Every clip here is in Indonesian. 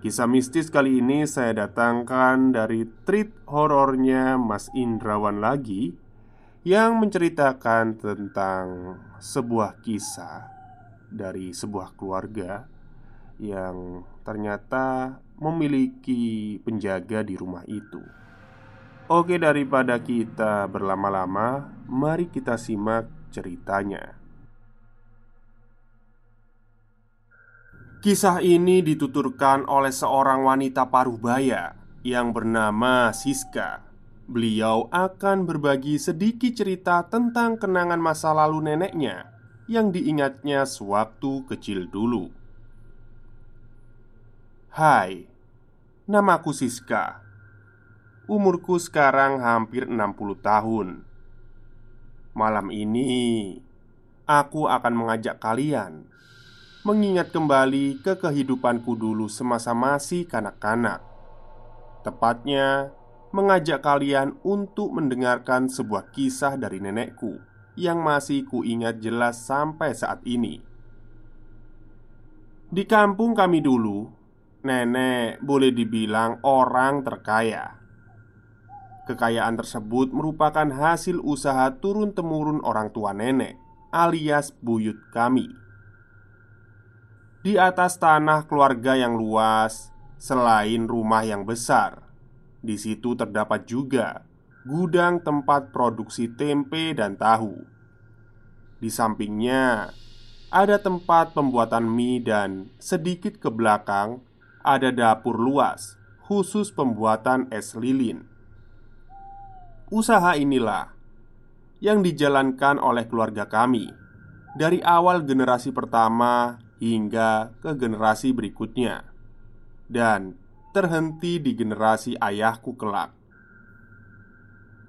Kisah mistis kali ini saya datangkan dari treat horornya Mas Indrawan lagi Yang menceritakan tentang sebuah kisah dari sebuah keluarga Yang ternyata memiliki penjaga di rumah itu. Oke daripada kita berlama-lama Mari kita simak ceritanya Kisah ini dituturkan oleh seorang wanita parubaya yang bernama Siska. Beliau akan berbagi sedikit cerita tentang kenangan masa lalu neneknya yang diingatnya sewaktu kecil dulu. Hai, namaku Siska. Umurku sekarang hampir 60 tahun. Malam ini aku akan mengajak kalian mengingat kembali ke kehidupanku dulu semasa masih kanak-kanak. Tepatnya, mengajak kalian untuk mendengarkan sebuah kisah dari nenekku yang masih kuingat jelas sampai saat ini. Di kampung kami dulu, nenek boleh dibilang orang terkaya. Kekayaan tersebut merupakan hasil usaha turun-temurun orang tua nenek, alias buyut kami di atas tanah keluarga yang luas, selain rumah yang besar, di situ terdapat juga gudang tempat produksi tempe dan tahu. Di sampingnya ada tempat pembuatan mie, dan sedikit ke belakang ada dapur luas khusus pembuatan es lilin. Usaha inilah yang dijalankan oleh keluarga kami dari awal generasi pertama hingga ke generasi berikutnya, dan terhenti di generasi ayahku kelak.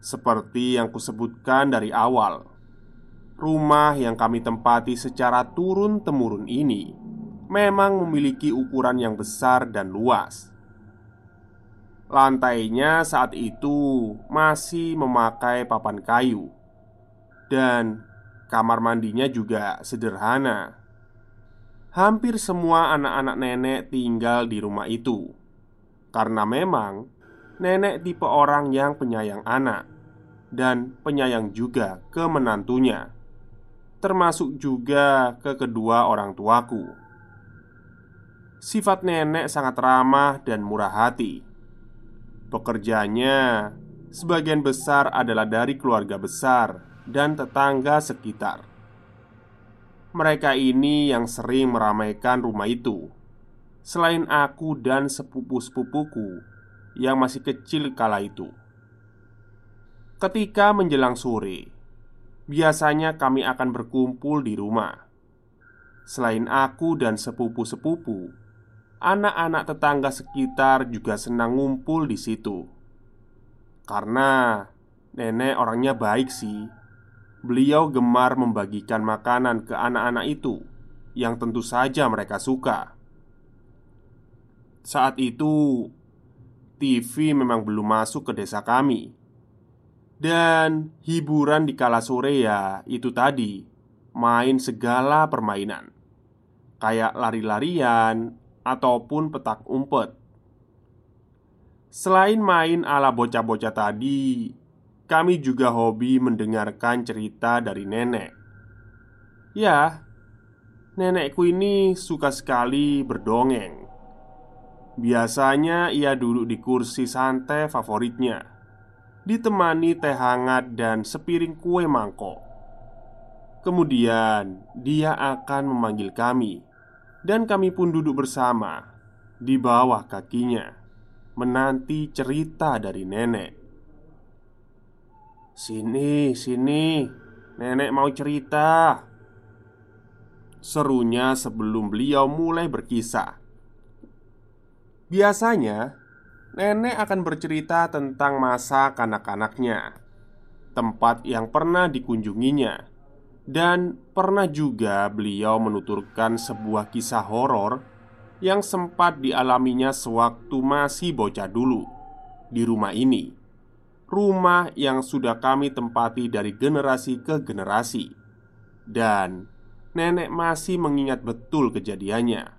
Seperti yang kusebutkan dari awal, rumah yang kami tempati secara turun-temurun ini memang memiliki ukuran yang besar dan luas. Lantainya saat itu masih memakai papan kayu, dan kamar mandinya juga sederhana hampir semua anak-anak nenek tinggal di rumah itu karena memang nenek tipe orang yang penyayang anak dan penyayang juga ke menantunya, termasuk juga ke kedua orang tuaku. Sifat nenek sangat ramah dan murah hati. Pekerjanya sebagian besar adalah dari keluarga besar dan tetangga sekitar. Mereka ini yang sering meramaikan rumah itu, selain aku dan sepupu-sepupuku yang masih kecil kala itu. Ketika menjelang sore, biasanya kami akan berkumpul di rumah. Selain aku dan sepupu-sepupu, anak-anak tetangga sekitar juga senang ngumpul di situ. Karena nenek orangnya baik sih. Beliau gemar membagikan makanan ke anak-anak itu yang tentu saja mereka suka. Saat itu, TV memang belum masuk ke desa kami, dan hiburan di kala sore ya itu tadi main segala permainan, kayak lari-larian ataupun petak umpet. Selain main ala bocah-bocah tadi, kami juga hobi mendengarkan cerita dari nenek. Ya, nenekku ini suka sekali berdongeng. Biasanya ia duduk di kursi santai favoritnya ditemani teh hangat dan sepiring kue mangkok. Kemudian dia akan memanggil kami, dan kami pun duduk bersama di bawah kakinya, menanti cerita dari nenek. "Sini, sini, nenek mau cerita." Serunya sebelum beliau mulai berkisah. Biasanya, nenek akan bercerita tentang masa kanak-kanaknya, tempat yang pernah dikunjunginya, dan pernah juga beliau menuturkan sebuah kisah horor yang sempat dialaminya sewaktu masih bocah dulu di rumah ini. Rumah yang sudah kami tempati dari generasi ke generasi, dan nenek masih mengingat betul kejadiannya.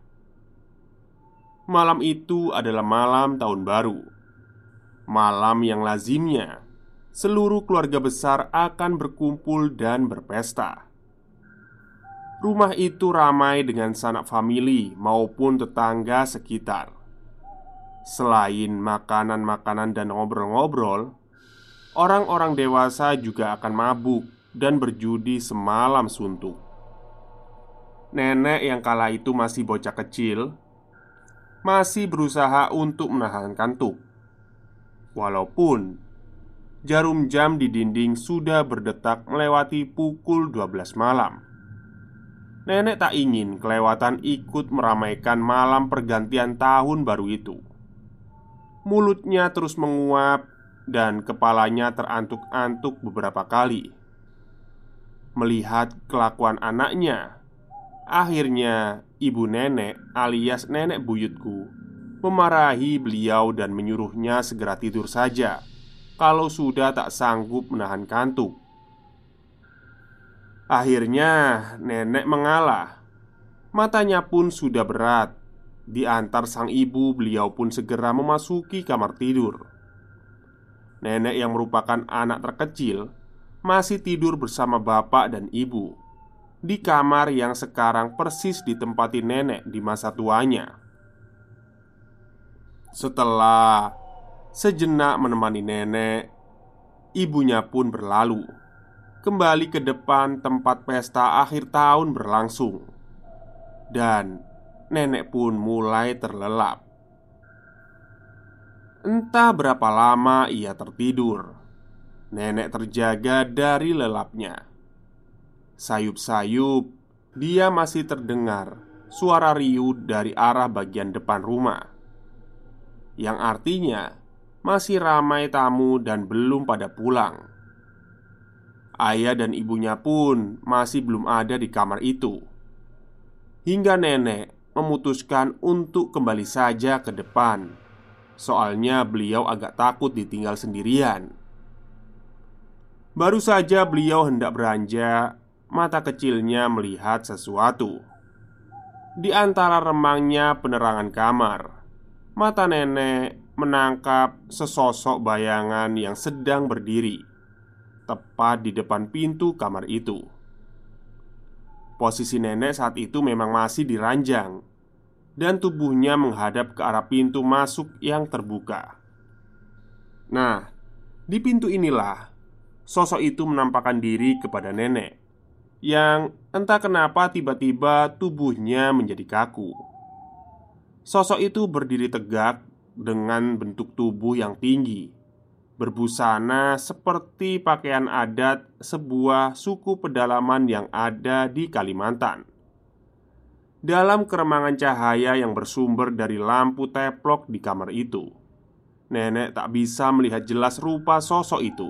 Malam itu adalah malam tahun baru. Malam yang lazimnya Seluruh keluarga besar akan berkumpul dan berpesta. Rumah itu ramai dengan sanak famili maupun tetangga sekitar. Selain makanan-makanan dan ngobrol-ngobrol Orang-orang dewasa juga akan mabuk dan berjudi semalam suntuk Nenek yang kala itu masih bocah kecil masih berusaha untuk menahan kantuk. Walaupun jarum jam di dinding sudah berdetak melewati pukul 12 malam. Nenek tak ingin kelewatan ikut meramaikan malam pergantian tahun baru itu. Mulutnya terus menguap dan kepalanya terantuk-antuk beberapa kali. Melihat kelakuan anaknya, akhirnya ibu nenek alias nenek buyutku memarahi beliau dan menyuruhnya segera tidur saja kalau sudah tak sanggup menahan kantuk. Akhirnya, nenek mengalah. Matanya pun sudah berat. Diantar sang ibu, beliau pun segera memasuki kamar tidur. Nenek yang merupakan anak terkecil masih tidur bersama bapak dan ibu di kamar yang sekarang persis ditempati nenek di masa tuanya. Setelah sejenak menemani nenek, ibunya pun berlalu kembali ke depan tempat pesta akhir tahun berlangsung, dan nenek pun mulai terlelap. Entah berapa lama ia tertidur, nenek terjaga dari lelapnya. Sayup-sayup, dia masih terdengar suara riuh dari arah bagian depan rumah, yang artinya masih ramai tamu dan belum pada pulang. Ayah dan ibunya pun masih belum ada di kamar itu, hingga nenek memutuskan untuk kembali saja ke depan. Soalnya beliau agak takut ditinggal sendirian. Baru saja beliau hendak beranjak mata kecilnya melihat sesuatu. Di antara remangnya penerangan kamar, mata nenek menangkap sesosok bayangan yang sedang berdiri tepat di depan pintu kamar itu. Posisi nenek saat itu memang masih diranjang dan tubuhnya menghadap ke arah pintu masuk yang terbuka. Nah, Di pintu inilah sosok itu menampakkan diri kepada nenek yang entah kenapa tiba-tiba tubuhnya menjadi kaku. Sosok itu berdiri tegak dengan bentuk tubuh yang tinggi, berbusana seperti pakaian adat sebuah suku pedalaman yang ada di Kalimantan. Dalam keremangan cahaya yang bersumber dari lampu teplok di kamar itu, nenek tak bisa melihat jelas rupa sosok itu.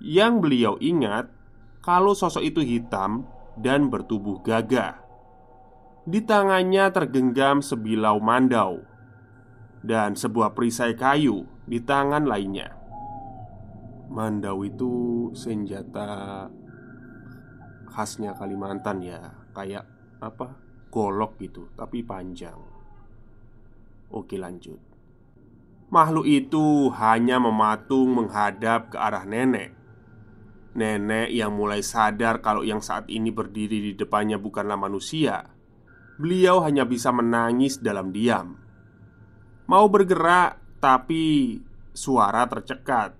Yang beliau ingat kalau sosok itu hitam dan bertubuh gagah. Di tangannya tergenggam sebilau mandau dan sebuah perisai kayu di tangan lainnya. Mandau itu senjata khasnya Kalimantan ya Kayak apa? Golok gitu, tapi panjang. Oke lanjut. Makhluk itu hanya mematung menghadap ke arah nenek. Nenek yang mulai sadar kalau yang saat ini berdiri di depannya bukanlah manusia. Beliau hanya bisa menangis dalam diam. Mau bergerak, tapi suara tercekat.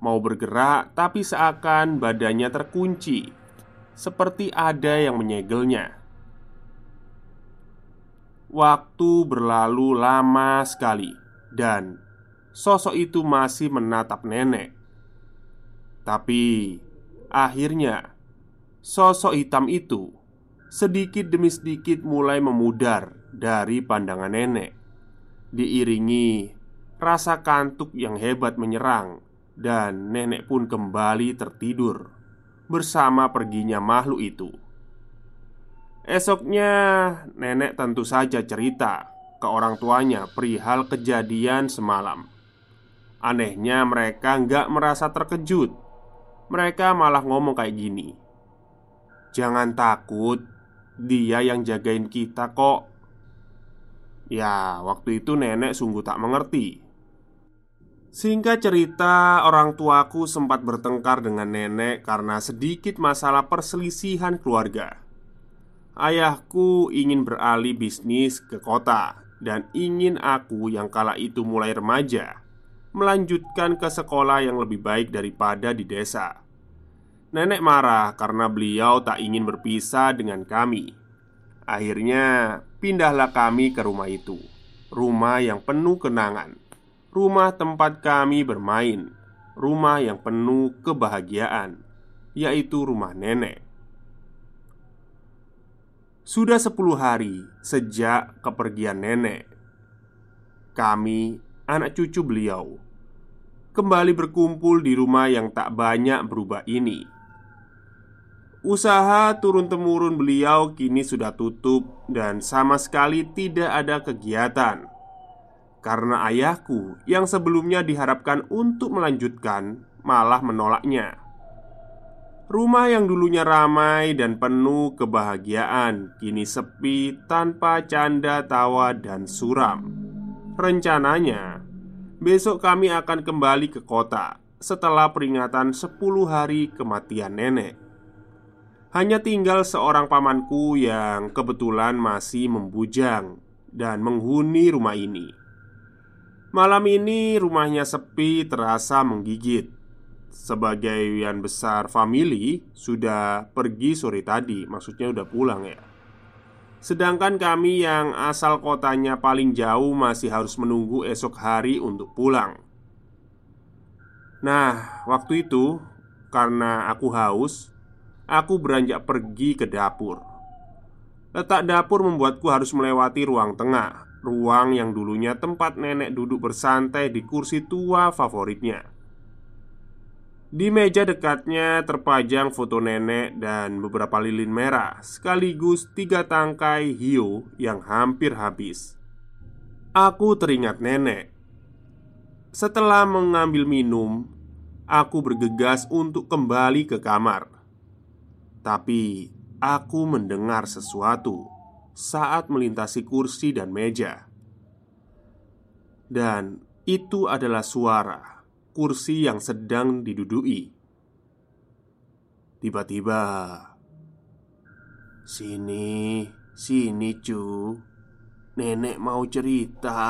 Mau bergerak, tapi seakan badannya terkunci, seperti ada yang menyegelnya. Waktu berlalu lama sekali, dan sosok itu masih menatap nenek. Tapi akhirnya, sosok hitam itu sedikit demi sedikit mulai memudar dari pandangan nenek, diiringi rasa kantuk yang hebat menyerang dan nenek pun kembali tertidur bersama perginya makhluk itu. Esoknya, nenek tentu saja cerita ke orang tuanya perihal kejadian semalam. Anehnya, mereka nggak merasa terkejut. Mereka malah ngomong kayak gini: "Jangan takut, dia yang jagain kita kok." Ya, waktu itu nenek sungguh tak mengerti Singkat cerita, orang tuaku sempat bertengkar dengan nenek karena sedikit masalah perselisihan keluarga. Ayahku ingin beralih bisnis ke kota dan ingin aku yang kala itu mulai remaja melanjutkan ke sekolah yang lebih baik daripada di desa. Nenek marah karena beliau tak ingin berpisah dengan kami. Akhirnya, pindahlah kami ke rumah itu, rumah yang penuh kenangan rumah tempat kami bermain, rumah yang penuh kebahagiaan, yaitu rumah nenek. Sudah sepuluh hari sejak kepergian nenek, kami, anak cucu beliau, kembali berkumpul di rumah yang tak banyak berubah ini. Usaha turun-temurun beliau kini sudah tutup, dan sama sekali tidak ada kegiatan karena ayahku yang sebelumnya diharapkan untuk melanjutkan malah menolaknya. Rumah yang dulunya ramai dan penuh kebahagiaan kini sepi tanpa canda tawa dan suram. Rencananya, besok kami akan kembali ke kota setelah peringatan 10 hari kematian nenek. Hanya tinggal seorang pamanku yang kebetulan masih membujang dan menghuni rumah ini. Malam ini rumahnya sepi terasa menggigit Sebagian besar family sudah pergi sore tadi Maksudnya udah pulang ya. Sedangkan kami yang asal kotanya paling jauh masih harus menunggu esok hari untuk pulang. Nah, waktu itu karena aku haus Aku beranjak pergi ke dapur. Letak dapur membuatku harus melewati ruang tengah Ruang yang dulunya tempat nenek duduk bersantai di kursi tua favoritnya Di meja dekatnya terpajang foto nenek dan beberapa lilin merah Sekaligus tiga tangkai hiu yang hampir habis. Aku teringat nenek. Setelah mengambil minum Aku bergegas untuk kembali ke kamar. Tapi aku mendengar sesuatu saat melintasi kursi dan meja, dan itu adalah suara kursi yang sedang diduduki. Tiba-tiba, "Sini, sini, cu, nenek mau cerita."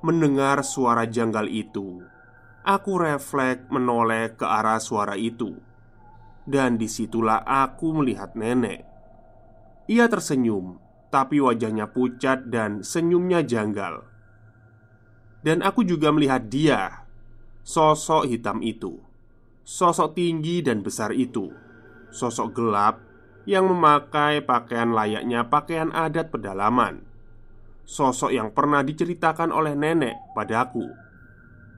mendengar suara janggal itu, aku refleks menoleh ke arah suara itu, dan di situlah aku melihat nenek. Ia tersenyum, tapi wajahnya pucat dan senyumnya janggal. Dan aku juga melihat dia, sosok hitam itu, sosok tinggi dan besar itu, sosok gelap yang memakai pakaian layaknya pakaian adat pedalaman. Sosok yang pernah diceritakan oleh nenek padaku.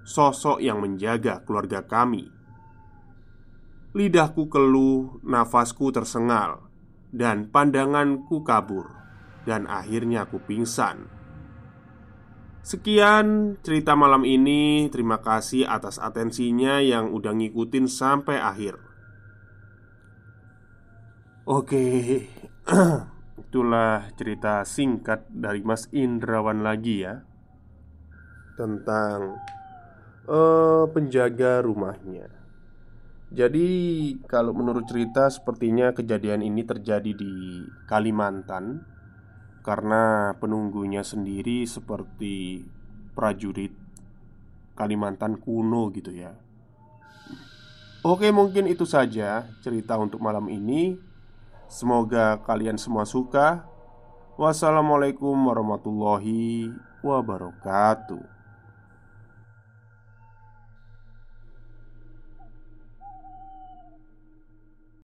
Sosok yang menjaga keluarga kami. Lidahku keluh, nafasku tersengal, dan pandanganku kabur, dan akhirnya aku pingsan. Sekian cerita malam ini. Terima kasih atas atensinya yang udah ngikutin sampai akhir. Oke, itulah cerita singkat dari Mas Indrawan lagi ya tentang uh, penjaga rumahnya. Jadi, kalau menurut cerita, sepertinya kejadian ini terjadi di Kalimantan karena penunggunya sendiri seperti prajurit Kalimantan kuno gitu ya. Oke, mungkin itu saja cerita untuk malam ini. Semoga kalian semua suka. Wassalamualaikum warahmatullahi wabarakatuh.